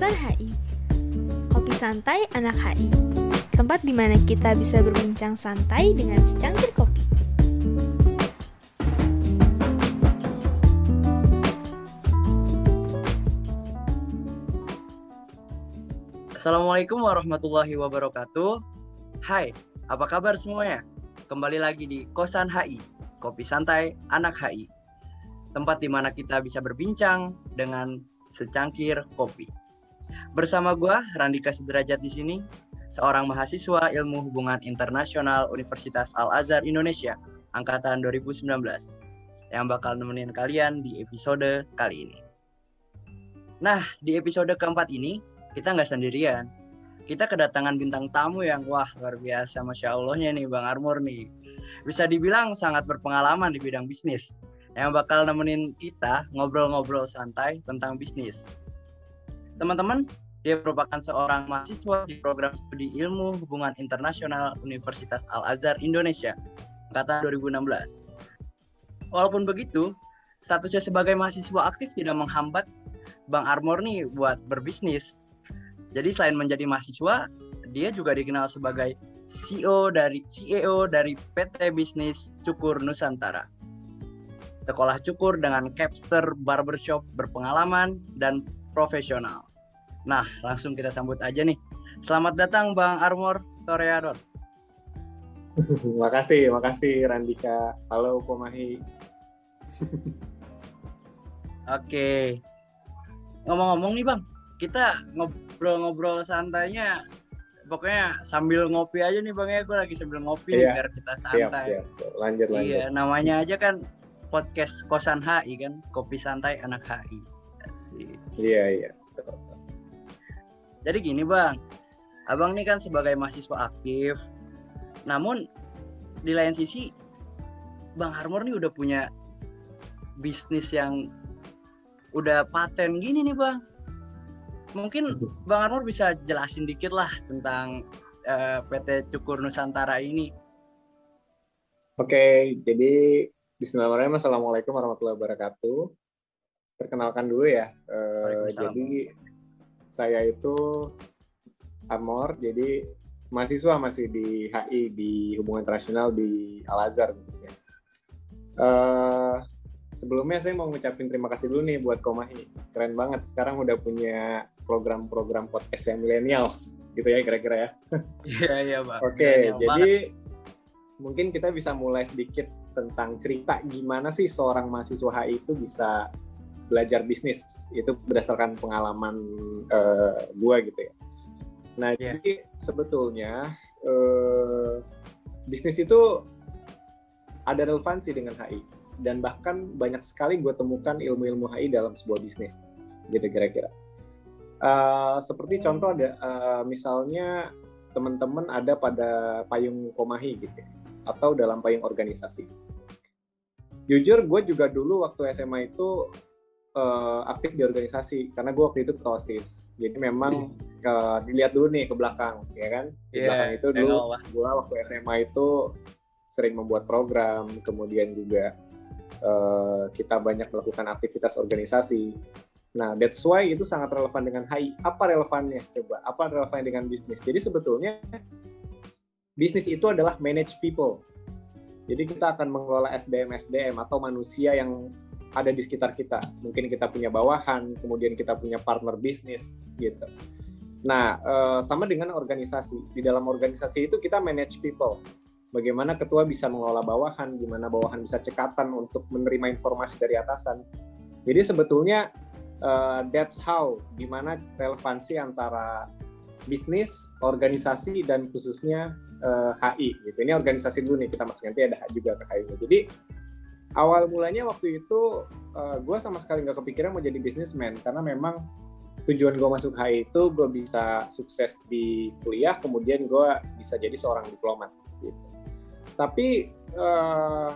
Kosan HI. Kopi santai anak HI. Tempat di mana kita bisa berbincang santai dengan secangkir kopi. Assalamualaikum warahmatullahi wabarakatuh. Hai, apa kabar semuanya? Kembali lagi di Kosan HI, Kopi Santai Anak HI. Tempat di mana kita bisa berbincang dengan secangkir kopi. Bersama gua Randika Sudrajat di sini, seorang mahasiswa Ilmu Hubungan Internasional Universitas Al-Azhar Indonesia angkatan 2019 yang bakal nemenin kalian di episode kali ini. Nah, di episode keempat ini kita nggak sendirian. Kita kedatangan bintang tamu yang wah luar biasa, masya Allahnya nih Bang Armor nih. Bisa dibilang sangat berpengalaman di bidang bisnis yang bakal nemenin kita ngobrol-ngobrol santai tentang bisnis. Teman-teman, dia merupakan seorang mahasiswa di program studi ilmu hubungan internasional Universitas Al-Azhar Indonesia, angkatan 2016. Walaupun begitu, statusnya sebagai mahasiswa aktif tidak menghambat Bang Armor nih buat berbisnis jadi selain menjadi mahasiswa, dia juga dikenal sebagai CEO dari CEO dari PT Bisnis Cukur Nusantara. Sekolah cukur dengan capster barbershop berpengalaman dan profesional. Nah, langsung kita sambut aja nih. Selamat datang Bang Armor Toreador. makasih, makasih Randika. Halo Komahi. Oke. Ngomong-ngomong nih Bang, kita ngobrol-ngobrol santainya pokoknya sambil ngopi aja nih bang ya gue lagi sambil ngopi iya. biar kita santai siap, siap. lanjut lanjut iya namanya aja kan podcast kosan HI kan kopi santai anak HI Asik. iya iya jadi gini bang abang nih kan sebagai mahasiswa aktif namun di lain sisi bang Harmor nih udah punya bisnis yang udah paten gini nih bang Mungkin Bang Armor bisa jelasin dikit lah tentang uh, eh, PT Cukur Nusantara ini. Oke, jadi Bismillahirrahmanirrahim. Assalamualaikum warahmatullahi wabarakatuh. Perkenalkan dulu ya. Uh, jadi saya itu Armor, jadi mahasiswa masih di HI di Hubungan Internasional di Al Azhar khususnya. Uh, sebelumnya saya mau ngucapin terima kasih dulu nih buat Komahi. Keren banget. Sekarang udah punya program-program podcast yang millennials gitu ya kira-kira ya. Iya iya Pak. Oke, okay, jadi banget. mungkin kita bisa mulai sedikit tentang cerita gimana sih seorang mahasiswa HI itu bisa belajar bisnis itu berdasarkan pengalaman uh, gua gitu ya. Nah, yeah. jadi sebetulnya uh, bisnis itu ada relevansi dengan HI dan bahkan banyak sekali gue temukan ilmu-ilmu HI dalam sebuah bisnis gitu kira-kira. Uh, seperti contoh ada uh, misalnya teman-teman ada pada payung komahi gitu ya, atau dalam payung organisasi. Jujur gue juga dulu waktu SMA itu uh, aktif di organisasi karena gue waktu itu ketua OSIS. Jadi memang uh, dilihat dulu nih ke belakang ya kan. Di yeah, belakang itu dulu gue waktu SMA itu sering membuat program, kemudian juga uh, kita banyak melakukan aktivitas organisasi Nah, that's why itu sangat relevan dengan HI. Apa relevannya? Coba, apa relevannya dengan bisnis? Jadi sebetulnya bisnis itu adalah manage people. Jadi kita akan mengelola SDM-SDM atau manusia yang ada di sekitar kita. Mungkin kita punya bawahan, kemudian kita punya partner bisnis, gitu. Nah, eh, sama dengan organisasi. Di dalam organisasi itu kita manage people. Bagaimana ketua bisa mengelola bawahan, gimana bawahan bisa cekatan untuk menerima informasi dari atasan. Jadi sebetulnya uh, that's how di mana relevansi antara bisnis, organisasi dan khususnya uh, eh, HI gitu. Ini organisasi dulu nih kita masuk nanti ada juga ke HI. Jadi awal mulanya waktu itu uh, eh, gue sama sekali nggak kepikiran mau jadi bisnismen karena memang tujuan gue masuk HI itu gue bisa sukses di kuliah, kemudian gue bisa jadi seorang diplomat gitu. Tapi uh,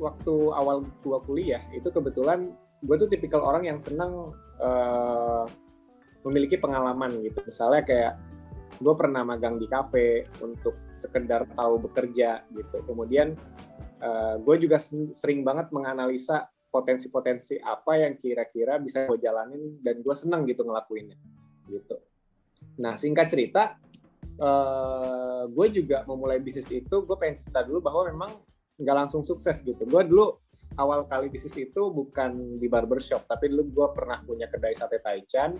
waktu awal gue kuliah itu kebetulan gue tuh tipikal orang yang senang uh, memiliki pengalaman gitu misalnya kayak gue pernah magang di kafe untuk sekedar tahu bekerja gitu kemudian uh, gue juga sering banget menganalisa potensi-potensi apa yang kira-kira bisa gue jalanin dan gue senang gitu ngelakuinnya gitu. Nah singkat cerita, uh, gue juga memulai bisnis itu, gue pengen cerita dulu bahwa memang nggak langsung sukses gitu. Gue dulu awal kali bisnis itu bukan di barbershop, tapi dulu gue pernah punya kedai sate taichan.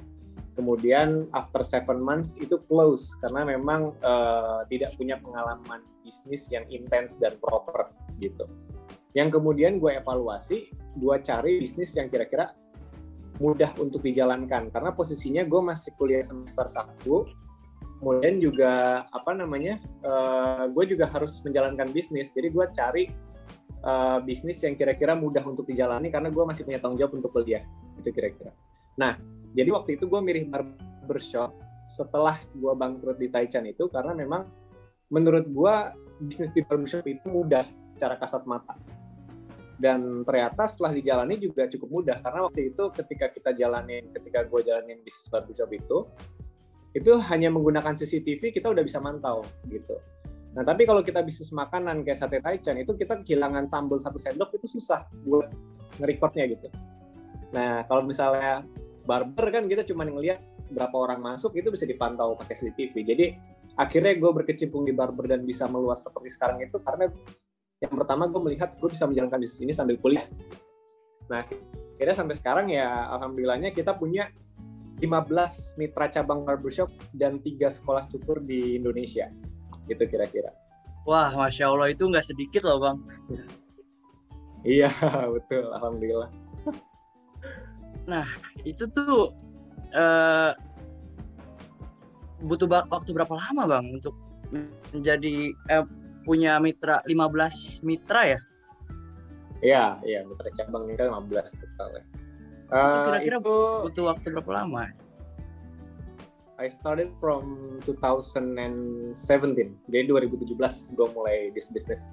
Kemudian after seven months itu close karena memang uh, tidak punya pengalaman bisnis yang intens dan proper gitu. Yang kemudian gue evaluasi, gue cari bisnis yang kira-kira mudah untuk dijalankan karena posisinya gue masih kuliah semester 1 kemudian juga apa namanya uh, gue juga harus menjalankan bisnis. Jadi gue cari uh, bisnis yang kira-kira mudah untuk dijalani karena gue masih punya tanggung jawab untuk kuliah itu kira-kira nah jadi waktu itu gue milih barbershop setelah gue bangkrut di Taichan itu karena memang menurut gue bisnis di barbershop itu mudah secara kasat mata. Dan ternyata setelah dijalani juga cukup mudah karena waktu itu ketika kita jalanin ketika gue jalanin bisnis barbershop itu itu hanya menggunakan CCTV kita udah bisa mantau gitu. Nah tapi kalau kita bisnis makanan kayak sate taichan itu kita kehilangan sambal satu sendok itu susah buat ngerekodnya gitu nah kalau misalnya barber kan kita cuma ngeliat berapa orang masuk itu bisa dipantau pakai CCTV jadi akhirnya gue berkecimpung di barber dan bisa meluas seperti sekarang itu karena yang pertama gue melihat gue bisa menjalankan bisnis ini sambil kuliah. Nah kira sampai sekarang ya alhamdulillahnya kita punya 15 mitra cabang barbershop dan tiga sekolah cukur di Indonesia. Gitu kira-kira. Wah masya Allah itu nggak sedikit loh bang. Iya betul. Alhamdulillah nah itu tuh uh, butuh waktu berapa lama bang untuk menjadi eh, punya mitra 15 mitra ya? Iya, iya mitra cabang mitra 15 total ya. Uh, kira-kira itu, butuh waktu berapa lama? I started from 2017. Jadi 2017 gue mulai this business.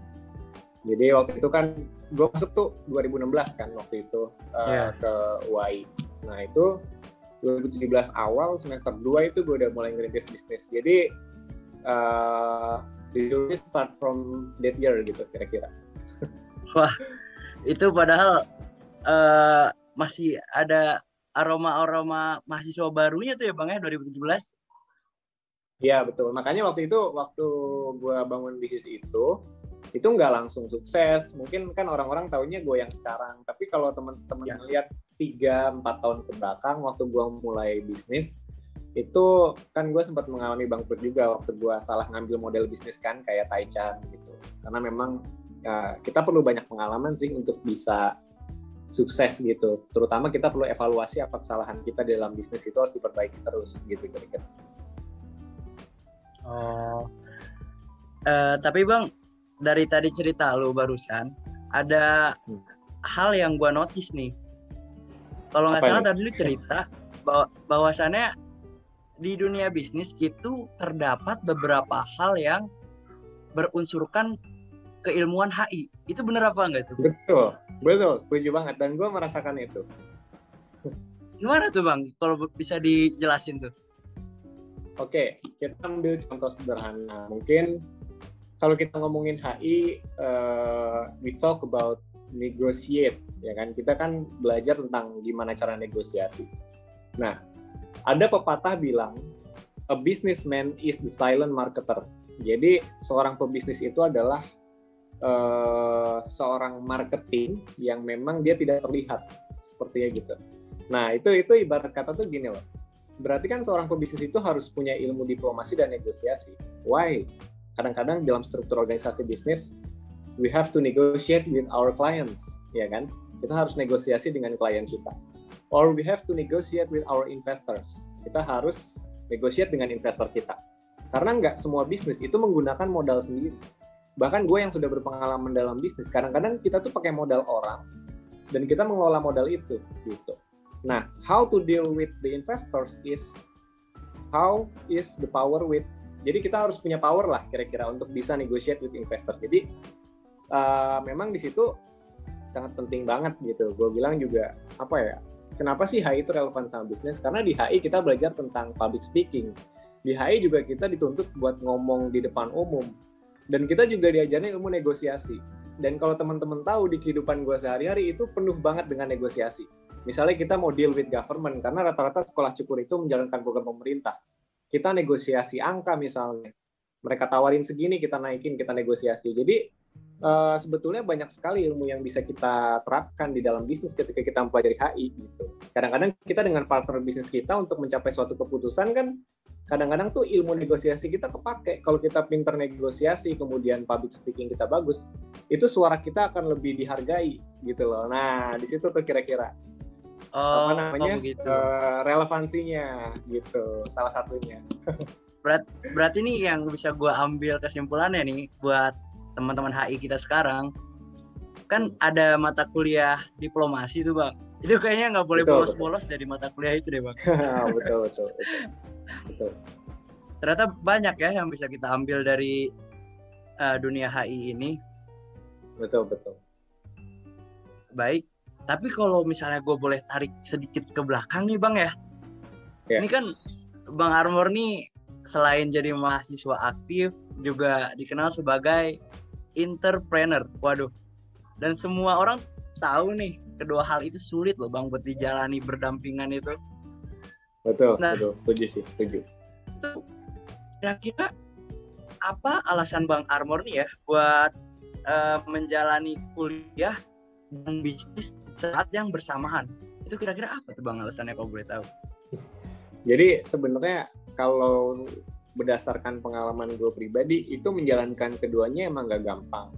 Jadi waktu itu kan gue masuk tuh 2016 kan waktu itu uh, yeah. ke UAI. Nah itu 2017 awal semester 2 itu gue udah mulai ngerintis bisnis. Jadi uh, usually start from that year gitu kira-kira. Wah, itu padahal uh, masih ada aroma-aroma mahasiswa barunya tuh ya Bang ya 2017. Iya betul. Makanya waktu itu waktu gue bangun bisnis itu itu nggak langsung sukses. Mungkin kan orang-orang tahunya gue yang sekarang. Tapi kalau teman-teman ya. lihat tiga empat tahun ke belakang waktu gue mulai bisnis itu kan gue sempat mengalami bangkrut juga waktu gue salah ngambil model bisnis kan kayak Taichan gitu karena memang ya, kita perlu banyak pengalaman sih untuk bisa sukses gitu terutama kita perlu evaluasi apa kesalahan kita di dalam bisnis itu harus diperbaiki terus gitu kira-kira oh uh, tapi bang dari tadi cerita lu barusan ada hmm. hal yang gue notice nih kalau nggak salah tadi lu cerita bahwa bahwasannya di dunia bisnis itu terdapat beberapa hal yang berunsurkan keilmuan HI. Itu benar apa enggak itu? Betul, betul, setuju banget. Dan gue merasakan itu. Gimana tuh bang? Kalau bisa dijelasin tuh. Oke, kita ambil contoh sederhana. Mungkin kalau kita ngomongin HI, uh, eh, we talk about negotiate, ya kan? Kita kan belajar tentang gimana cara negosiasi. Nah, ada pepatah bilang, a businessman is the silent marketer. Jadi seorang pebisnis itu adalah uh, seorang marketing yang memang dia tidak terlihat sepertinya gitu. Nah itu itu ibarat kata tuh gini loh. Berarti kan seorang pebisnis itu harus punya ilmu diplomasi dan negosiasi. Why? Kadang-kadang dalam struktur organisasi bisnis, we have to negotiate with our clients, ya kan? Kita harus negosiasi dengan klien kita or we have to negotiate with our investors. Kita harus negotiate dengan investor kita. Karena nggak semua bisnis itu menggunakan modal sendiri. Bahkan gue yang sudah berpengalaman dalam bisnis, kadang-kadang kita tuh pakai modal orang dan kita mengelola modal itu gitu. Nah, how to deal with the investors is how is the power with jadi kita harus punya power lah kira-kira untuk bisa negotiate with investor. Jadi uh, memang di situ sangat penting banget gitu. Gue bilang juga apa ya Kenapa sih HI itu relevan sama bisnis? Karena di HI kita belajar tentang public speaking. Di HI juga kita dituntut buat ngomong di depan umum. Dan kita juga diajarin ilmu negosiasi. Dan kalau teman-teman tahu di kehidupan gue sehari-hari itu penuh banget dengan negosiasi. Misalnya kita mau deal with government, karena rata-rata sekolah cukur itu menjalankan program pemerintah. Kita negosiasi angka misalnya. Mereka tawarin segini, kita naikin, kita negosiasi. Jadi uh, sebetulnya banyak sekali ilmu yang bisa kita terapkan di dalam bisnis ketika kita mempelajari HI gitu. Kadang-kadang kita dengan partner bisnis kita untuk mencapai suatu keputusan kan kadang-kadang tuh ilmu negosiasi kita kepake kalau kita pinter negosiasi kemudian public speaking kita bagus itu suara kita akan lebih dihargai gitu loh nah di situ tuh kira-kira oh, apa namanya oh uh, relevansinya gitu. Salah satunya. Berat berarti nih yang bisa gue ambil kesimpulannya nih buat teman-teman HI kita sekarang. Kan ada mata kuliah diplomasi tuh bang. Itu kayaknya nggak boleh bolos-bolos dari mata kuliah itu deh bang. Betul betul, betul. Betul. Ternyata banyak ya yang bisa kita ambil dari uh, dunia HI ini. Betul betul. Baik, tapi kalau misalnya gue boleh tarik sedikit ke belakang nih bang ya, yeah. ini kan bang Armor nih selain jadi mahasiswa aktif juga dikenal sebagai entrepreneur. Waduh, dan semua orang tahu nih kedua hal itu sulit loh bang buat dijalani berdampingan itu. Betul, nah, betul. Setuju sih, setuju. Itu kira-kira apa alasan Bang Armor nih ya buat uh, menjalani kuliah dan bisnis saat yang bersamaan? Itu kira-kira apa tuh Bang alasannya kalau boleh tahu? Jadi sebenarnya kalau berdasarkan pengalaman gue pribadi itu menjalankan keduanya emang gak gampang.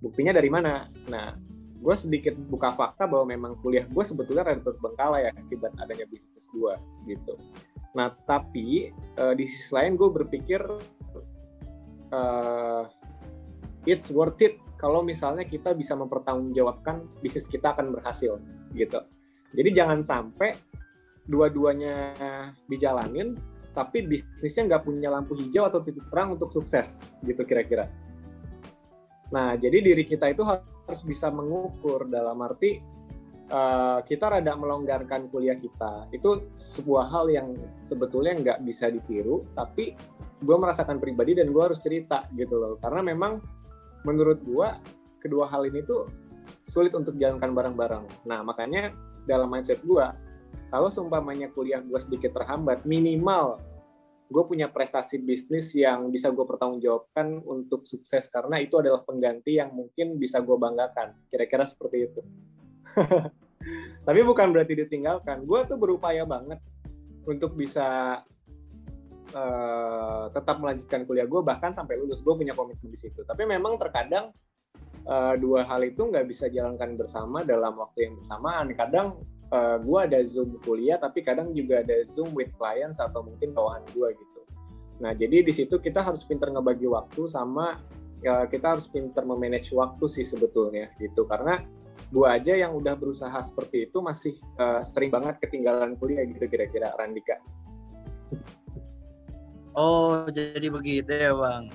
Buktinya dari mana? Nah, gue sedikit buka fakta bahwa memang kuliah gue sebetulnya rada terbengkalai ya akibat adanya bisnis gue gitu. Nah tapi uh, di sisi lain gue berpikir uh, it's worth it kalau misalnya kita bisa mempertanggungjawabkan bisnis kita akan berhasil gitu. Jadi jangan sampai dua-duanya dijalanin tapi bisnisnya nggak punya lampu hijau atau titik terang untuk sukses gitu kira-kira. Nah jadi diri kita itu harus bisa mengukur dalam arti uh, kita rada melonggarkan kuliah kita itu sebuah hal yang sebetulnya nggak bisa ditiru tapi gue merasakan pribadi dan gue harus cerita gitu loh karena memang menurut gue kedua hal ini tuh sulit untuk jalankan bareng-bareng. Nah makanya dalam mindset gue kalau seumpamanya kuliah gue sedikit terhambat minimal gue punya prestasi bisnis yang bisa gue pertanggungjawabkan untuk sukses karena itu adalah pengganti yang mungkin bisa gue banggakan. Kira-kira seperti itu. Tapi bukan berarti ditinggalkan. Gue tuh berupaya banget untuk bisa uh, tetap melanjutkan kuliah gue bahkan sampai lulus. Gue punya komitmen di situ. Tapi memang terkadang uh, dua hal itu nggak bisa jalankan bersama dalam waktu yang bersamaan. Kadang uh, eh, gue ada zoom kuliah tapi kadang juga ada zoom with clients atau mungkin bawahan gue gitu. Nah jadi di situ kita harus pinter ngebagi waktu sama ya, kita harus pinter memanage waktu sih sebetulnya gitu. Karena gue aja yang udah berusaha seperti itu masih uh, sering banget ketinggalan kuliah gitu kira-kira Randika. Oh jadi begitu ya bang.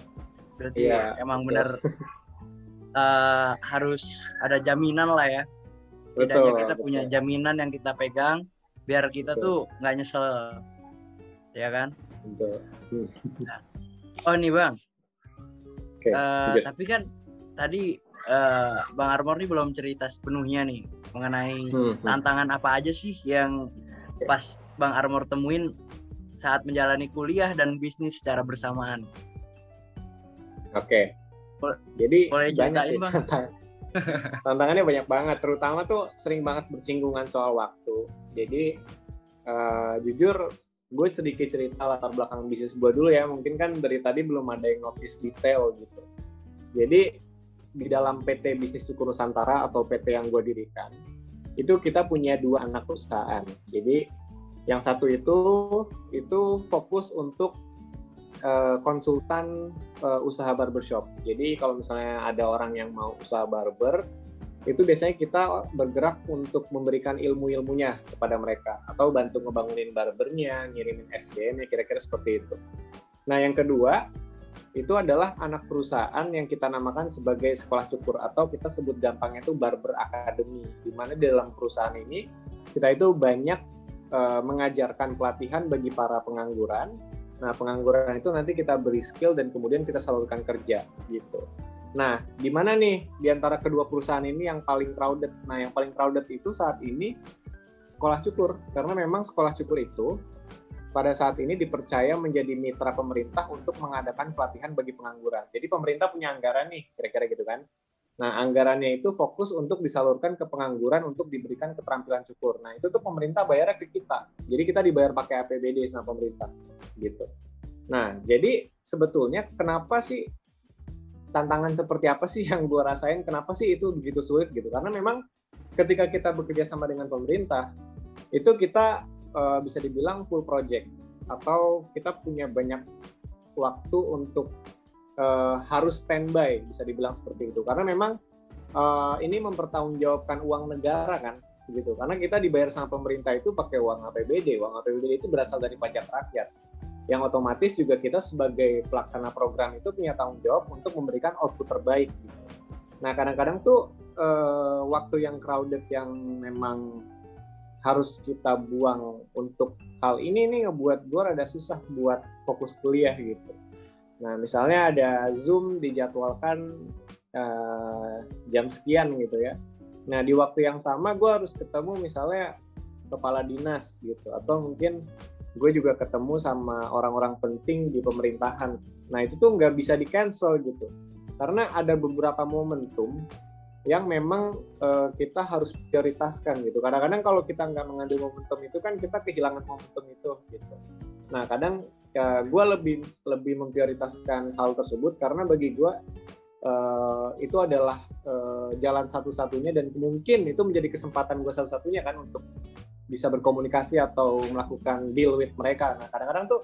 Berarti ya, emang benar uh, harus ada jaminan lah ya setidaknya betul, kita betul. punya jaminan yang kita pegang biar kita betul. tuh nggak nyesel ya kan betul. Nah. oh nih bang okay, uh, tapi kan tadi uh, bang Armor nih belum cerita sepenuhnya nih mengenai hmm, hmm. tantangan apa aja sih yang pas bang Armor temuin saat menjalani kuliah dan bisnis secara bersamaan. Oke. Okay. Jadi boleh banyak sih bang. tantangannya banyak banget terutama tuh sering banget bersinggungan soal waktu jadi uh, jujur gue sedikit cerita latar belakang bisnis gue dulu ya mungkin kan dari tadi belum ada yang notice detail gitu jadi di dalam PT Bisnis Suku Nusantara atau PT yang gue dirikan itu kita punya dua anak perusahaan jadi yang satu itu itu fokus untuk uh, konsultan uh, usaha barbershop. Jadi kalau misalnya ada orang yang mau usaha barber, itu biasanya kita bergerak untuk memberikan ilmu-ilmunya kepada mereka atau bantu ngebangunin barbernya, ngirimin SDM-nya kira-kira seperti itu. Nah, yang kedua itu adalah anak perusahaan yang kita namakan sebagai sekolah cukur atau kita sebut gampangnya itu barber academy di mana di dalam perusahaan ini kita itu banyak uh, mengajarkan pelatihan bagi para pengangguran Nah, pengangguran itu nanti kita beri skill dan kemudian kita salurkan kerja gitu. Nah, di mana nih di antara kedua perusahaan ini yang paling crowded? Nah, yang paling crowded itu saat ini sekolah cukur karena memang sekolah cukur itu pada saat ini dipercaya menjadi mitra pemerintah untuk mengadakan pelatihan bagi pengangguran. Jadi pemerintah punya anggaran nih, kira-kira gitu kan. Nah, anggarannya itu fokus untuk disalurkan ke pengangguran untuk diberikan keterampilan cukur. Nah, itu tuh pemerintah bayarnya ke kita. Jadi kita dibayar pakai APBD sama pemerintah, gitu. Nah, jadi sebetulnya kenapa sih tantangan seperti apa sih yang gue rasain? Kenapa sih itu begitu sulit gitu? Karena memang ketika kita bekerja sama dengan pemerintah, itu kita uh, bisa dibilang full project atau kita punya banyak waktu untuk uh, harus standby bisa dibilang seperti itu karena memang uh, ini mempertanggungjawabkan uang negara kan gitu karena kita dibayar sama pemerintah itu pakai uang APBD uang APBD itu berasal dari pajak rakyat yang otomatis juga kita sebagai pelaksana program itu punya tanggung jawab untuk memberikan output terbaik gitu. nah kadang-kadang tuh uh, waktu yang crowded yang memang harus kita buang untuk hal ini nih ngebuat gue rada susah buat fokus kuliah gitu. Nah misalnya ada Zoom dijadwalkan uh, jam sekian gitu ya. Nah di waktu yang sama gue harus ketemu misalnya kepala dinas gitu atau mungkin gue juga ketemu sama orang-orang penting di pemerintahan. Nah itu tuh nggak bisa di cancel gitu karena ada beberapa momentum yang memang uh, kita harus prioritaskan gitu. Kadang-kadang kalau kita nggak mengambil momentum itu kan kita kehilangan momentum itu gitu. Nah kadang ya gue lebih lebih memprioritaskan hal tersebut karena bagi gue uh, itu adalah uh, jalan satu-satunya dan mungkin itu menjadi kesempatan gue satu-satunya kan untuk bisa berkomunikasi atau melakukan deal with mereka. Nah kadang-kadang tuh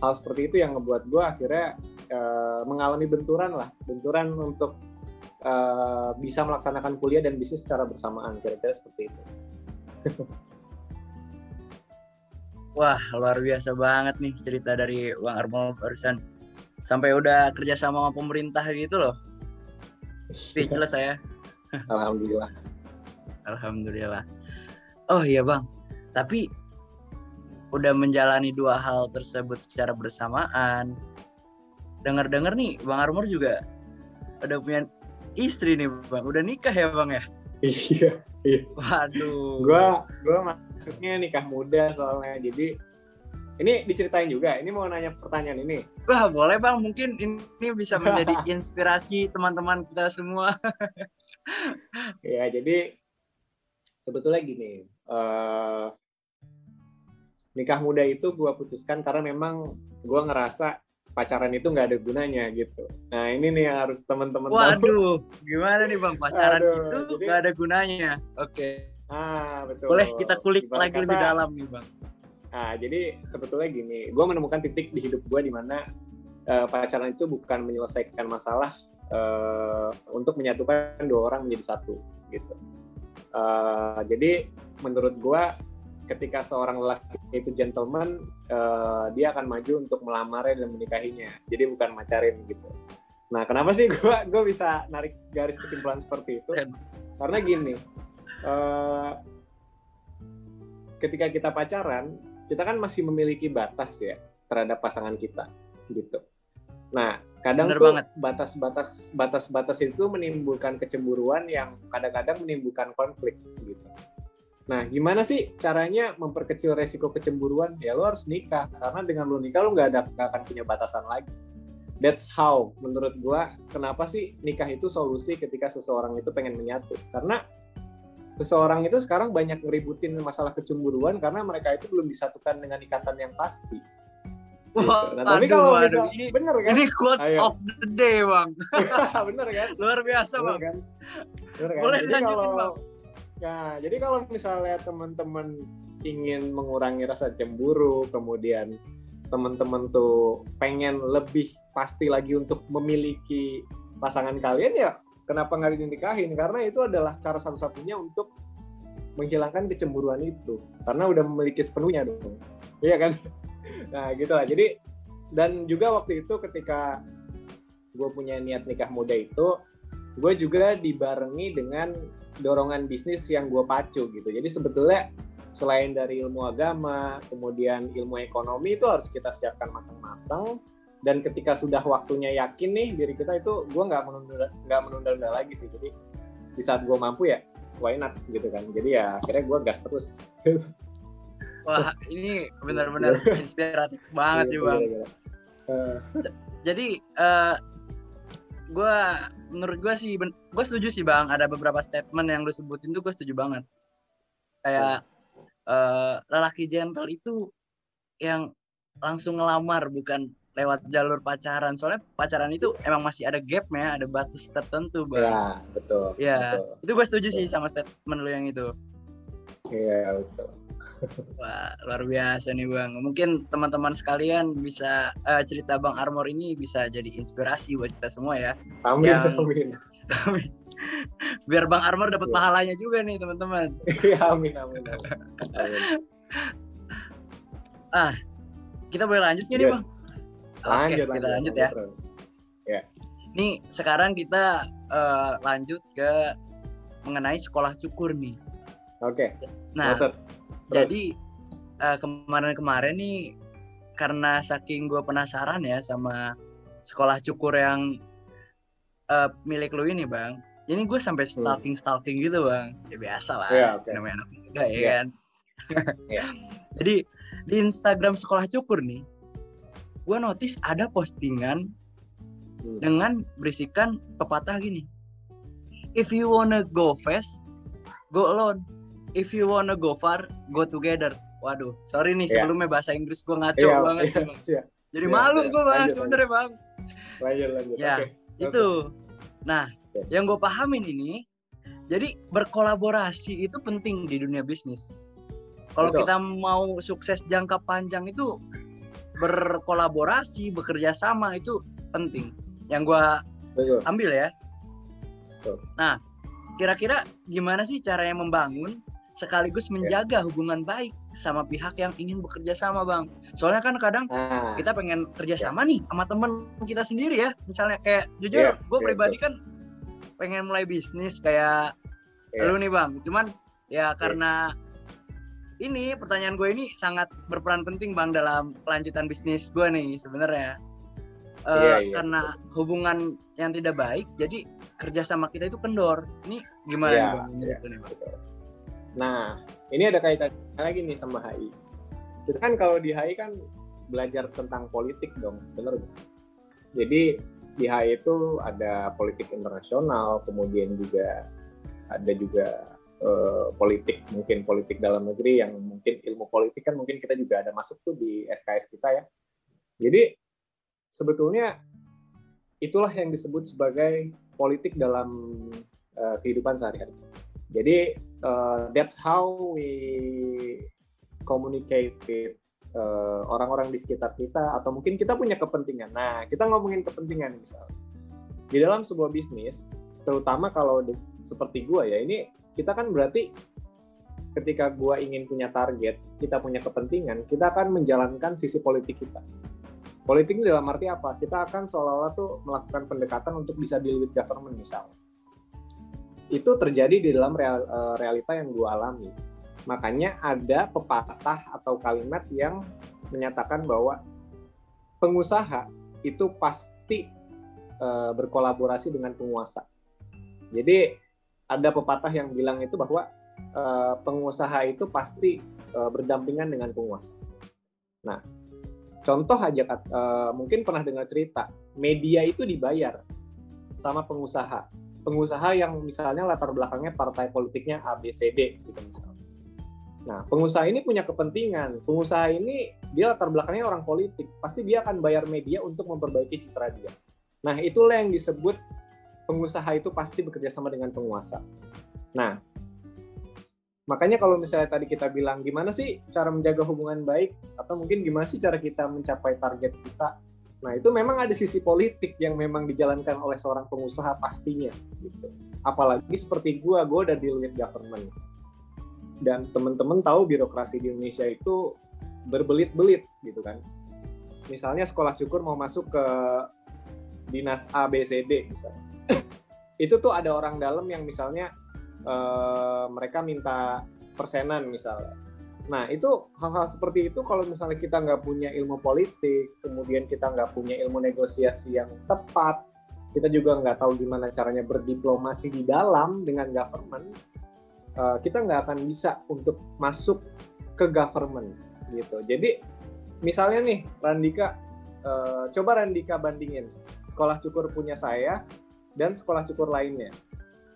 hal seperti itu yang ngebuat gue akhirnya uh, mengalami benturan lah, benturan untuk uh, bisa melaksanakan kuliah dan bisnis secara bersamaan kira-kira seperti itu. Wah luar biasa banget nih cerita dari Bang Armo barusan sampai udah kerja sama sama pemerintah gitu loh. Speechless saya. Alhamdulillah. Alhamdulillah. Oh iya bang, tapi udah menjalani dua hal tersebut secara bersamaan. Dengar-dengar nih, Bang Armor juga udah punya istri nih bang udah nikah ya bang ya iya iya waduh gua gua maksudnya nikah muda soalnya jadi ini diceritain juga ini mau nanya pertanyaan ini wah boleh bang mungkin ini bisa menjadi inspirasi teman-teman kita semua ya jadi sebetulnya gini uh, nikah muda itu gue putuskan karena memang gue ngerasa pacaran itu nggak ada gunanya gitu. Nah ini nih yang harus teman-teman Waduh, tahu. gimana nih bang pacaran Aduh, itu nggak ada gunanya? Oke. Okay. Ah betul. Boleh kita kulik Ibarat lagi kata, lebih dalam nih bang. Nah jadi sebetulnya gini, gue menemukan titik di hidup gue di mana uh, pacaran itu bukan menyelesaikan masalah uh, untuk menyatukan dua orang menjadi satu gitu. Uh, jadi menurut gue ketika seorang lelaki itu gentleman uh, dia akan maju untuk melamarnya dan menikahinya jadi bukan macarin gitu nah kenapa sih gue gue bisa narik garis kesimpulan seperti itu karena gini uh, ketika kita pacaran kita kan masih memiliki batas ya terhadap pasangan kita gitu nah kadang Bener tuh batas-batas batas-batas itu menimbulkan kecemburuan yang kadang-kadang menimbulkan konflik gitu Nah, gimana sih caranya memperkecil resiko kecemburuan? Ya lo harus nikah, karena dengan lo nikah lo nggak ada gak akan punya batasan lagi. That's how menurut gua kenapa sih nikah itu solusi ketika seseorang itu pengen menyatu? Karena seseorang itu sekarang banyak ngeributin masalah kecemburuan karena mereka itu belum disatukan dengan ikatan yang pasti. Wah, nah, tapi kalau misal, ini, bener kan? Ini quotes Ayo. of the day, Bang. bener kan? Luar biasa, bener, Bang. Kan? Bener, kan? Boleh Jadi lanjutin, kalau, Bang Nah, jadi kalau misalnya teman-teman ingin mengurangi rasa cemburu, kemudian teman-teman tuh pengen lebih pasti lagi untuk memiliki pasangan kalian ya kenapa nggak dinikahin? Karena itu adalah cara satu-satunya untuk menghilangkan kecemburuan itu. Karena udah memiliki sepenuhnya dong. Iya kan? Nah gitulah. Jadi dan juga waktu itu ketika gue punya niat nikah muda itu gue juga dibarengi dengan dorongan bisnis yang gue pacu gitu. Jadi sebetulnya selain dari ilmu agama, kemudian ilmu ekonomi itu harus kita siapkan matang-matang. Dan ketika sudah waktunya yakin nih diri kita itu, gue nggak menunda nggak menunda-nunda lagi sih. Jadi di saat gue mampu ya, why not gitu kan. Jadi ya akhirnya gue gas terus. Wah, ini benar-benar inspiratif banget sih, Bang. Gila, gila. Eh, Jadi eh gue menurut gue sih gue setuju sih bang. Ada beberapa statement yang lu sebutin tuh gue setuju banget. Kayak eh lelaki gentle itu yang langsung ngelamar bukan lewat jalur pacaran soalnya pacaran itu emang masih ada gapnya ada batas tertentu bang ya betul ya betul. itu gue setuju sih sama statement lu yang itu iya betul Wah, luar biasa nih Bang. Mungkin teman-teman sekalian bisa eh, cerita Bang Armor ini bisa jadi inspirasi buat kita semua ya. amin Yang- amin Biar Bang Armor dapat Iya. pahalanya juga nih, teman-teman. Iya, amin amin amin, amin. Kita boleh lanjut nggak nih, Iya. Bang? Lanjut Oke, kita lanjut ya. terus Nih, sekarang kita eh, lanjut ke mengenai sekolah cukur nih. oke Nah, noted. Terus. jadi eh, kemarin-kemarin nih karena saking gue penasaran ya sama sekolah cukur yang eh, milik lu ini bang ini gue sampai Hmm. stalking stalking gitu bang ya biasa lah Iya, oke. namanya anak muda ya Iya. kan Iya. jadi di Instagram sekolah cukur nih gue notice ada postingan Hmm. dengan berisikan pepatah gini if you wanna go fast go alone if you wanna go far go together waduh sorry nih Iya. sebelumnya bahasa Inggris gue ngaco Iya, banget iya, nih, Bang. siap. jadi Iya, malu iya. gue Lanjut, sebenernya bang lanjut lanjut Ya. oke itu nah Oke. yang gue pahamin ini jadi berkolaborasi itu penting di dunia bisnis kalau kita mau sukses jangka panjang itu berkolaborasi bekerja sama itu penting yang gue ambil ya. Betul. Nah, kira-kira gimana sih caranya membangun sekaligus menjaga hubungan baik sama pihak yang ingin bekerja sama, Bang? Soalnya kan kadang nah kita pengen kerja sama nih sama temen kita sendiri ya. Misalnya kayak jujur, Iya, gue iya, pribadi kan pengen mulai bisnis kayak Iya. lu nih, Bang. Cuman ya karena ini pertanyaan gue ini sangat berperan penting, Bang, dalam kelanjutan bisnis gue nih sebenarnya. Eh, Iya, iya. karena hubungan yang tidak baik, jadi kerja sama kita itu kendor. Ini gimana Iya, nih, Bang? iya. lu nih, Bang? Nah, ini ada kaitannya lagi nih sama HI. Kita kan kalau di HI kan belajar tentang politik dong, bener nggak? Jadi di HI itu ada politik internasional, kemudian juga ada juga eh, politik, mungkin politik dalam negeri yang mungkin ilmu politik kan mungkin kita juga ada masuk tuh di SKS kita ya. Jadi sebetulnya itulah yang disebut sebagai politik dalam eh, kehidupan sehari-hari. Jadi uh, that's how we communicate with uh, orang-orang di sekitar kita atau mungkin kita punya kepentingan. Nah, kita ngomongin kepentingan misalnya. Di dalam sebuah bisnis, terutama kalau seperti gua ya, ini kita kan berarti ketika gua ingin punya target, kita punya kepentingan, kita akan menjalankan sisi politik kita. Politik ini dalam arti apa? Kita akan seolah-olah tuh melakukan pendekatan untuk bisa deal with government misalnya itu terjadi di dalam real- eh, realita yang gue alami. Makanya ada pepatah atau kalimat yang menyatakan bahwa pengusaha itu pasti eh, berkolaborasi dengan penguasa. Jadi ada pepatah yang bilang itu bahwa eh, pengusaha itu pasti eh, berdampingan dengan penguasa. Nah, contoh aja eh, mungkin pernah dengar cerita media itu dibayar sama pengusaha pengusaha yang misalnya latar belakangnya partai politiknya ABCD gitu misalnya. Nah, pengusaha ini punya kepentingan. Pengusaha ini dia latar belakangnya orang politik, pasti dia akan bayar media untuk memperbaiki citra dia. Nah, itulah yang disebut pengusaha itu pasti bekerja sama dengan penguasa. Nah, makanya kalau misalnya tadi kita bilang gimana sih cara menjaga hubungan baik atau mungkin gimana sih cara kita mencapai target kita Nah, itu memang ada sisi politik yang memang dijalankan oleh seorang pengusaha pastinya gitu. Apalagi seperti gua, gua udah deal with government. Dan teman-teman tahu birokrasi di Indonesia itu berbelit-belit gitu kan. Misalnya sekolah cukur mau masuk ke dinas A B C D misalnya. Itu tuh ada orang dalam yang misalnya eh, mereka minta persenan misalnya. Nah, itu hal-hal seperti itu kalau misalnya kita nggak punya ilmu politik, kemudian kita nggak punya ilmu negosiasi yang tepat, kita juga nggak tahu gimana caranya berdiplomasi di dalam dengan government, uh, kita nggak akan bisa untuk masuk ke government gitu. Jadi misalnya nih Randika, uh, coba Randika bandingin sekolah cukur punya saya dan sekolah cukur lainnya.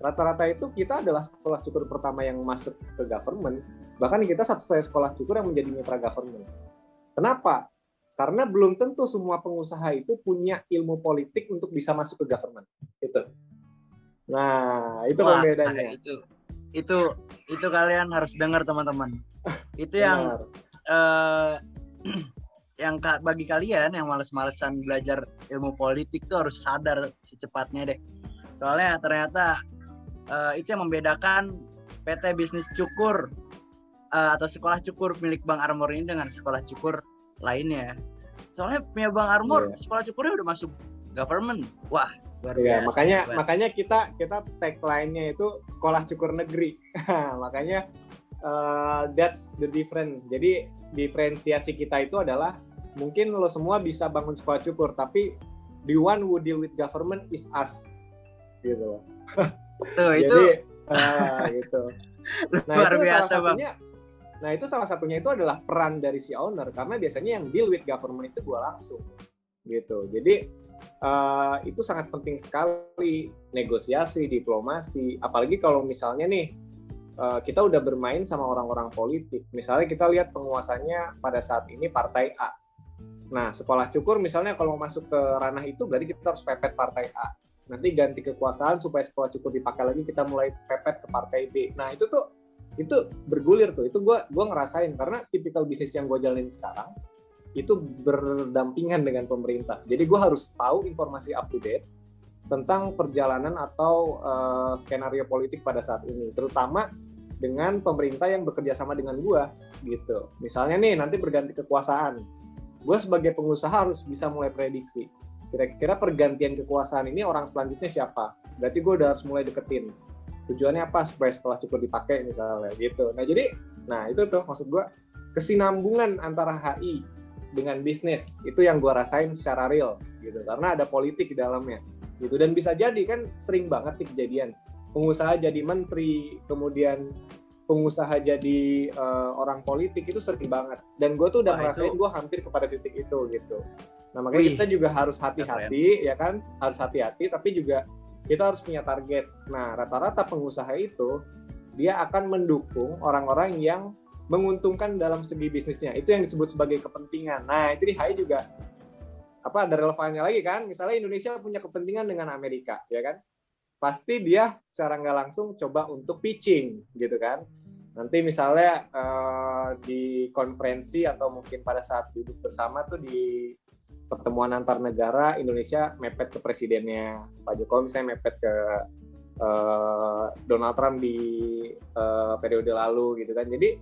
Rata-rata itu kita adalah sekolah cukur pertama yang masuk ke government. Bahkan kita satu saya sekolah cukur yang menjadi mitra government. Kenapa? Karena belum tentu semua pengusaha itu punya ilmu politik untuk bisa masuk ke government. Itu. Nah, itu Wah, pembedanya. Itu itu itu kalian harus dengar teman-teman. Itu yang uh, yang bagi kalian yang males-malesan belajar ilmu politik tuh harus sadar secepatnya deh. Soalnya ternyata uh, itu yang membedakan PT Bisnis Cukur uh, atau sekolah cukur milik Bang Armor ini dengan sekolah cukur lainnya. Soalnya punya Bang Armor, yeah. sekolah cukurnya udah masuk government. Wah, luar yeah, biasa. makanya hebat. makanya kita kita tagline-nya itu sekolah cukur negeri. makanya uh, that's the different. Jadi diferensiasi kita itu adalah mungkin lo semua bisa bangun sekolah cukur tapi the one who deal with government is us gitu Tuh, itu Jadi, uh, gitu. Nah, luar itu biasa, salah satunya, Bang. Nah, itu salah satunya itu adalah peran dari si owner karena biasanya yang deal with government itu gua langsung. Gitu. Jadi uh, itu sangat penting sekali negosiasi, diplomasi, apalagi kalau misalnya nih uh, kita udah bermain sama orang-orang politik. Misalnya kita lihat penguasanya pada saat ini partai A. Nah, sekolah cukur misalnya kalau mau masuk ke ranah itu berarti kita harus pepet partai A. Nanti ganti kekuasaan supaya sekolah cukur dipakai lagi kita mulai pepet ke partai B. Nah, itu tuh itu bergulir tuh. Itu gue gua ngerasain karena tipikal bisnis yang gue jalanin sekarang itu berdampingan dengan pemerintah. Jadi gue harus tahu informasi up to date tentang perjalanan atau uh, skenario politik pada saat ini, terutama dengan pemerintah yang bekerja sama dengan gue gitu. Misalnya nih nanti berganti kekuasaan, gue sebagai pengusaha harus bisa mulai prediksi. Kira-kira pergantian kekuasaan ini orang selanjutnya siapa? Berarti gue udah harus mulai deketin. Tujuannya apa supaya sekolah cukup dipakai misalnya gitu. Nah jadi nah itu tuh maksud gue kesinambungan antara HI dengan bisnis itu yang gue rasain secara real gitu. Karena ada politik di dalamnya gitu. Dan bisa jadi kan sering banget nih kejadian. Pengusaha jadi menteri kemudian pengusaha jadi uh, orang politik itu sering banget. Dan gue tuh udah Wah, ngerasain gue hampir kepada titik itu gitu. Nah makanya Wih, kita juga harus hati-hati ya kan? Harus hati-hati tapi juga kita harus punya target. Nah rata-rata pengusaha itu dia akan mendukung orang-orang yang menguntungkan dalam segi bisnisnya. Itu yang disebut sebagai kepentingan. Nah itu di HI juga apa ada relevannya lagi kan? Misalnya Indonesia punya kepentingan dengan Amerika ya kan? Pasti dia secara nggak langsung coba untuk pitching gitu kan nanti misalnya uh, di konferensi atau mungkin pada saat duduk bersama tuh di pertemuan antar negara Indonesia mepet ke presidennya Pak Jokowi. Misalnya mepet ke uh, Donald Trump di uh, periode lalu gitu kan. Jadi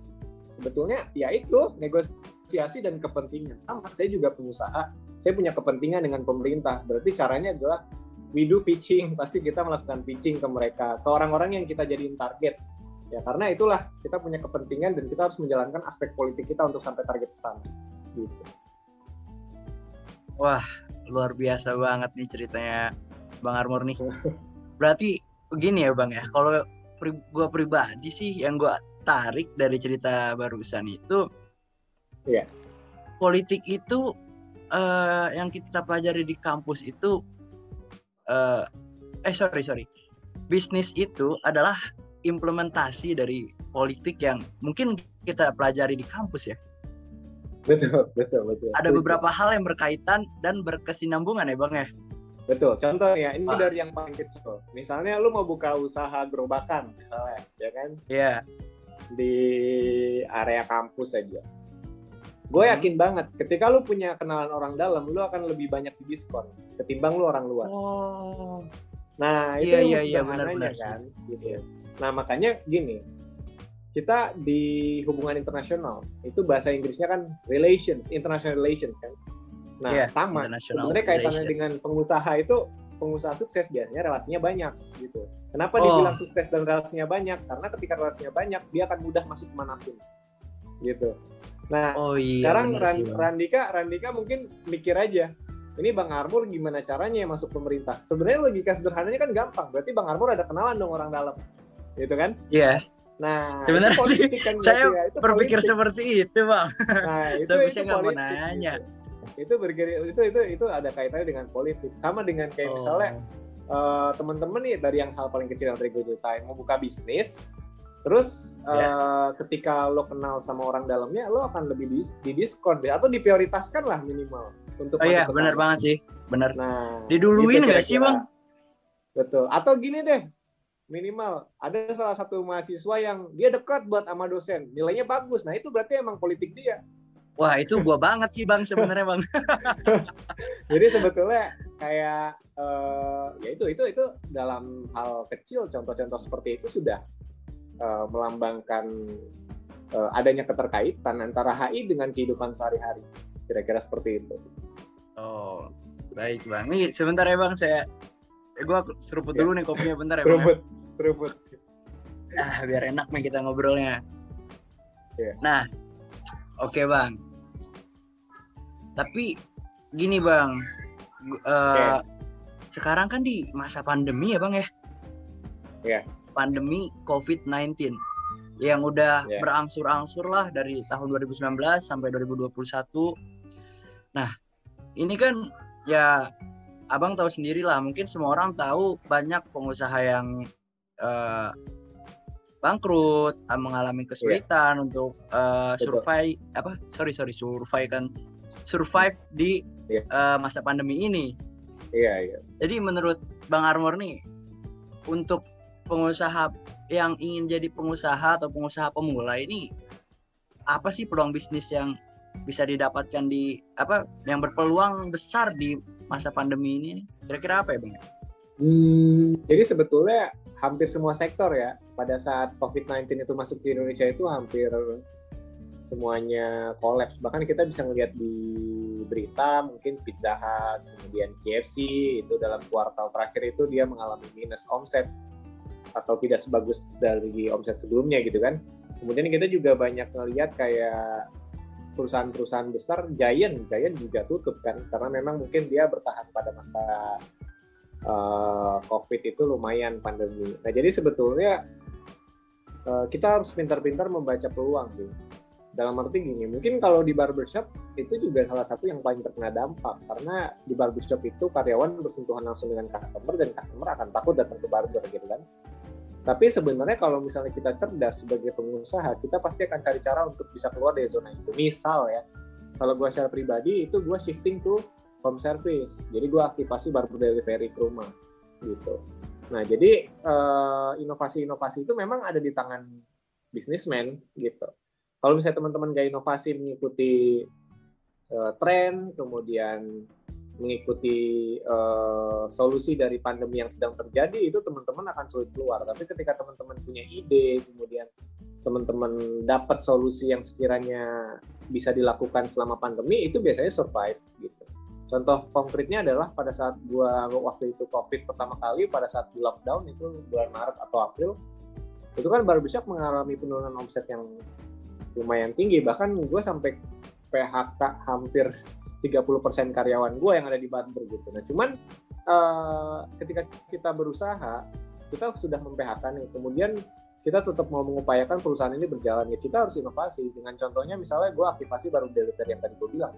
sebetulnya ya itu negosiasi dan kepentingan. Sama saya juga pengusaha. Saya punya kepentingan dengan pemerintah. Berarti caranya adalah we do pitching. Pasti kita melakukan pitching ke mereka ke orang-orang yang kita jadiin target ya karena itulah kita punya kepentingan dan kita harus menjalankan aspek politik kita untuk sampai target sana gitu. Wah luar biasa banget nih ceritanya bang Armor nih. Berarti begini ya bang ya. Kalau pri gue pribadi sih yang gue tarik dari cerita barusan itu ya politik itu uh, yang kita pelajari di kampus itu uh, eh sorry sorry. Bisnis itu adalah implementasi dari politik yang mungkin kita pelajari di kampus ya. Betul, betul, betul. Ada beberapa hal yang berkaitan dan berkesinambungan ya Bang ya. Betul. Contoh ya, ini Wah. dari yang paling kecil. Misalnya lu mau buka usaha gerobakan misalnya, ya kan? Iya. Yeah. Di area kampus aja. Gue hmm. yakin banget, ketika lu punya kenalan orang dalam, lu akan lebih banyak di diskon ketimbang lu orang luar. Oh. Nah, itu iya, yang iya, iya, benar, benar, kan, gitu. Yeah. Nah, makanya gini, kita di hubungan internasional itu bahasa Inggrisnya kan relations, international relations kan. Nah, yeah, sama. Sebenarnya kaitannya dengan pengusaha itu pengusaha sukses biasanya relasinya banyak gitu. Kenapa oh. dibilang sukses dan relasinya banyak? Karena ketika relasinya banyak, dia akan mudah masuk ke mana pun. Gitu. Nah, oh, iya, sekarang Ran, Randika, Randika mungkin mikir aja, ini Bang Armur gimana caranya masuk pemerintah? Sebenarnya logika sederhananya kan gampang. Berarti Bang Armur ada kenalan dong orang dalam gitu kan? Iya. Yeah. Nah, Sebenarnya sih, politik kan saya ya, itu berpikir politik. seperti itu bang Nah, itu Tapi itu saya nggak mau nanya. gitu. Itu berpikir itu itu itu ada kaitannya dengan politik. Sama dengan kayak misalnya Oh. eh, teman-teman nih dari yang hal paling kecil yang tadi gue ceritain mau buka bisnis terus Ya. eh, ketika lo kenal sama orang dalamnya lo akan lebih dis- didiskon deh atau diprioritaskan lah minimal untuk oh iya benar banget sih benar nah Diduluin gitu nggak sih, kira-kira. Bang? betul atau gini deh minimal. Ada salah satu mahasiswa yang dia dekat buat sama dosen. Nilainya bagus. Nah itu berarti emang politik dia. Wah itu gua banget sih bang sebenarnya bang. Jadi sebetulnya kayak eh, ya itu itu itu dalam hal kecil contoh-contoh seperti itu sudah eh, melambangkan eh, adanya keterkaitan antara HI dengan kehidupan sehari-hari. Kira-kira seperti itu. oh baik bang. Nih sebentar ya bang. Saya eh, gua seruput dulu nih kopinya bentar ya bang ya. Seruput, seruput. ah biar enak nih kita ngobrolnya Iya. nah oke bang tapi gini bang gu- eh, sekarang kan di masa pandemi ya bang ya Iya. pandemi COVID-19 yang udah Iya. berangsur-angsur lah dari tahun 2019 sampai 2021 nah ini kan ya abang tahu sendiri lah mungkin semua orang tahu banyak pengusaha yang eh, bangkrut eh, mengalami kesulitan untuk eh, Betul. survive apa sorry sorry survive kan survive di Iya. eh, masa pandemi ini Iya, iya. jadi menurut Bang Armor nih untuk pengusaha yang ingin jadi pengusaha atau pengusaha pemula ini apa sih peluang bisnis yang bisa didapatkan di apa yang berpeluang besar di masa pandemi ini? Kira-kira apa ya Bang? Hmm, jadi sebetulnya hampir semua sektor ya pada saat COVID-19 itu masuk di Indonesia itu hampir semuanya kolaps. Bahkan kita bisa ngelihat di berita mungkin Pizza Hut, kemudian KFC itu dalam kuartal terakhir itu dia mengalami minus omset atau tidak sebagus dari omset sebelumnya gitu kan. Kemudian kita juga banyak ngelihat kayak perusahaan-perusahaan besar Giant, Giant juga tutup kan karena memang mungkin dia bertahan pada masa uh, COVID itu lumayan pandemi. Nah jadi sebetulnya uh, kita harus pintar-pintar membaca peluang sih. Dalam arti gini, mungkin kalau di barbershop itu juga salah satu yang paling terkena dampak karena di barbershop itu karyawan bersentuhan langsung dengan customer dan customer akan takut datang ke barber gitu kan. Tapi sebenarnya kalau misalnya kita cerdas sebagai pengusaha, kita pasti akan cari cara untuk bisa keluar dari zona itu. Misal ya, kalau gue secara pribadi itu gue shifting to home service. Jadi gue aktifasi barber delivery ke rumah gitu. Nah jadi eh, inovasi-inovasi itu memang ada di tangan bisnismen gitu. Kalau misalnya teman-teman gak inovasi mengikuti eh, tren, kemudian mengikuti eh, solusi dari pandemi yang sedang terjadi, itu teman-teman akan sulit keluar. Tapi ketika teman-teman punya ide, kemudian teman-teman dapat solusi yang sekiranya bisa dilakukan selama pandemi, itu biasanya survive gitu. Contoh konkretnya adalah pada saat gua waktu itu COVID pertama kali, pada saat di lockdown itu bulan Maret atau April, itu kan barbershop mengalami penurunan omset yang lumayan tinggi. Bahkan gue sampai PHK hampir 30% karyawan gue yang ada di barber gitu. Nah cuman eh, ketika kita berusaha, kita sudah mem-PHK nih, kemudian kita tetap mau mengupayakan perusahaan ini berjalan. Ya kita harus inovasi. Dengan contohnya misalnya gue aktifasi baru delivery yang tadi gue bilang.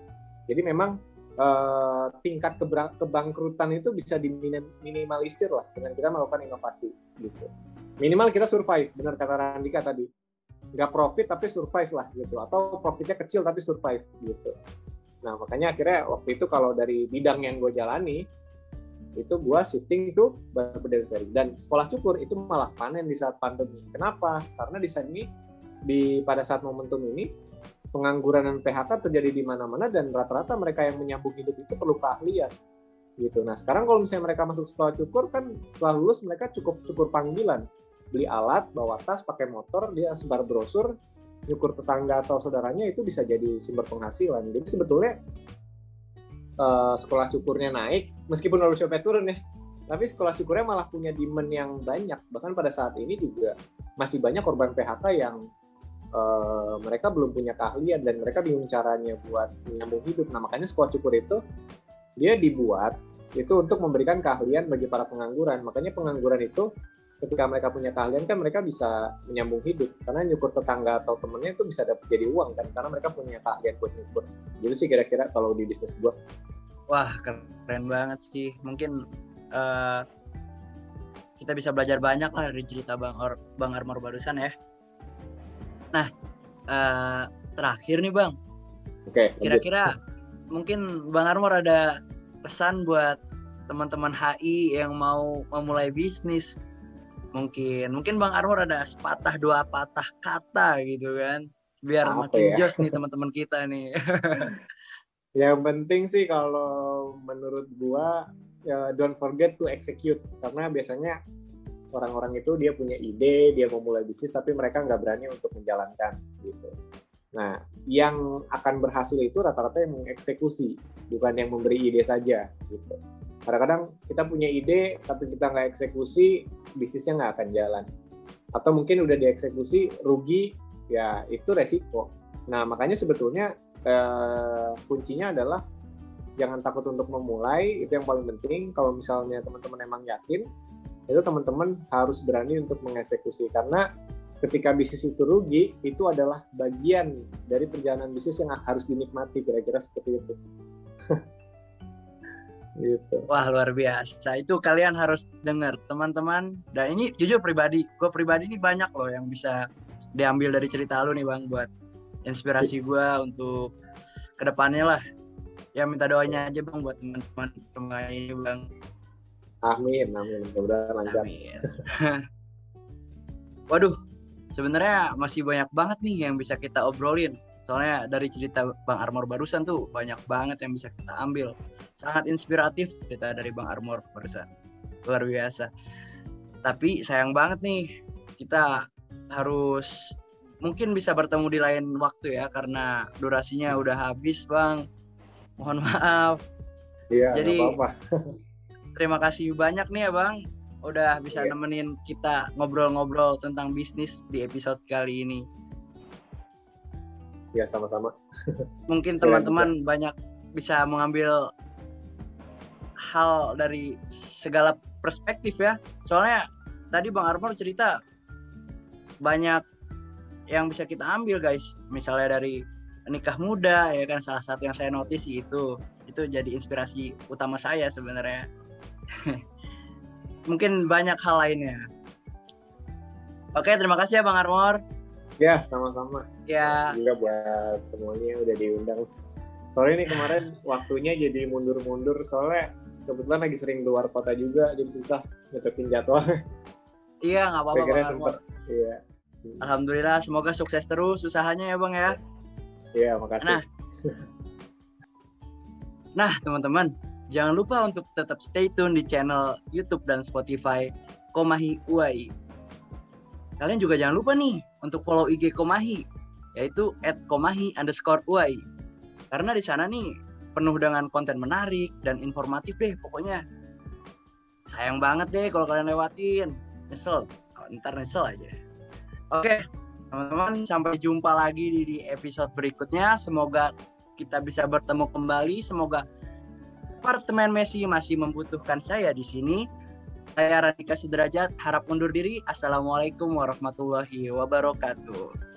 Jadi memang eh, tingkat kebangkrutan itu bisa diminimalisir lah dengan kita melakukan inovasi gitu. Minimal kita survive benar kata Randika tadi. Nggak profit tapi survive lah gitu. Atau profitnya kecil tapi survive gitu nah makanya akhirnya waktu itu kalau dari bidang yang gue jalani itu gue shifting to delivery dan sekolah cukur itu malah panen di saat pandemi. Kenapa? Karena di saat ini di pada saat momentum ini pengangguran dan PHK terjadi di mana-mana dan rata-rata mereka yang menyambung hidup itu perlu keahlian gitu. Nah sekarang kalau misalnya mereka masuk sekolah cukur kan setelah lulus mereka cukup cukur panggilan. Beli alat bawa tas pakai motor dia sebar brosur nyukur tetangga atau saudaranya itu bisa jadi sumber penghasilan. Jadi sebetulnya eh, sekolah cukurnya naik meskipun barbershopnya turun ya tapi sekolah cukurnya malah punya demand yang banyak. Bahkan pada saat ini juga masih banyak korban PHK yang eh, mereka belum punya keahlian dan mereka bingung caranya buat menyambung hidup. Nah makanya sekolah cukur itu dia dibuat itu untuk memberikan keahlian bagi para pengangguran. Makanya pengangguran itu ketika mereka punya keahlian kan mereka bisa menyambung hidup karena nyukur tetangga atau temennya itu bisa dapat jadi uang kan karena mereka punya keahlian buat nyukur gitu sih kira-kira kalau di bisnis gua Wah, keren banget sih. Mungkin uh, kita bisa belajar banyak lah dari cerita Bang Or Bang Armor barusan ya. Nah, uh, terakhir nih Bang. Oke. Kira-kira mungkin Bang Armor ada pesan buat teman-teman HI yang mau memulai bisnis. Mungkin, mungkin Bang Armor ada sepatah dua patah kata gitu kan, biar Apa makin ya? jos nih teman-teman kita nih. Yang penting sih kalau menurut gua ya don't forget to execute karena biasanya orang-orang itu dia punya ide, dia mau mulai bisnis tapi mereka nggak berani untuk menjalankan gitu. Nah, yang akan berhasil itu rata-rata yang mengeksekusi, bukan yang memberi ide saja gitu. Kadang-kadang kita punya ide tapi kita nggak eksekusi, bisnisnya nggak akan jalan. Atau mungkin udah dieksekusi rugi, ya itu resiko. Nah, makanya sebetulnya eh, kuncinya adalah jangan takut untuk memulai itu yang paling penting kalau misalnya teman-teman emang yakin itu teman-teman harus berani untuk mengeksekusi karena ketika bisnis itu rugi itu adalah bagian dari perjalanan bisnis yang harus dinikmati kira-kira seperti itu gitu Wah luar biasa. Itu kalian harus dengar teman-teman. Dan ini jujur pribadi, gue pribadi ini banyak loh yang bisa diambil dari cerita lu nih bang buat inspirasi gue untuk ke depannya lah. Ya minta doanya aja bang buat teman-teman semua ini bang. amin amin mudah-mudahan lancar Amin. Waduh, sebenarnya masih banyak banget nih yang bisa kita obrolin. Soalnya dari cerita Bang Armor barusan tuh banyak banget yang bisa kita ambil. Sangat inspiratif cerita dari Bang Armor barusan. Luar biasa. Tapi sayang banget nih, kita harus mungkin bisa bertemu di lain waktu ya karena durasinya udah habis, Bang. Mohon maaf. iya Jadi- nggak apa-apa Terima kasih banyak nih ya Bang udah bisa Iya. nemenin kita ngobrol-ngobrol tentang bisnis di episode kali ini. Ya sama-sama Mungkin teman-teman banyak bisa mengambil hal dari segala perspektif ya. Soalnya tadi Bang Armor cerita banyak yang bisa kita ambil guys. Misalnya dari nikah muda ya kan salah satu yang saya notice itu itu jadi inspirasi utama saya sebenarnya. Mungkin banyak hal lainnya. Oke, terima kasih ya Bang Armor. Ya sama-sama Ya, juga buat semuanya udah diundang. Sorry nih kemarin waktunya jadi mundur-mundur soalnya kebetulan lagi sering keluar kota juga jadi susah nyetepin jadwal. iya nggak apa-apa Bang sempet. Iya. Alhamdulillah, semoga sukses terus usahanya ya Bang ya. Iya, makasih. Nah. Nah, teman-teman, jangan lupa untuk tetap stay tune di channel YouTube dan Spotify Komahi UAI. Kalian juga jangan lupa nih untuk follow IG Komahi, yaitu @komahi underscore UAI. Karena di sana nih penuh dengan konten menarik dan informatif deh pokoknya. Sayang banget deh kalau kalian lewatin. Nyesel, oh, ntar nyesel aja. Oke, teman-teman sampai jumpa lagi di episode berikutnya. Semoga kita bisa bertemu kembali. Semoga apartemen Messi masih membutuhkan saya di sini. Saya Radika Sudrajat, harap undur diri. Assalamualaikum warahmatullahi wabarakatuh.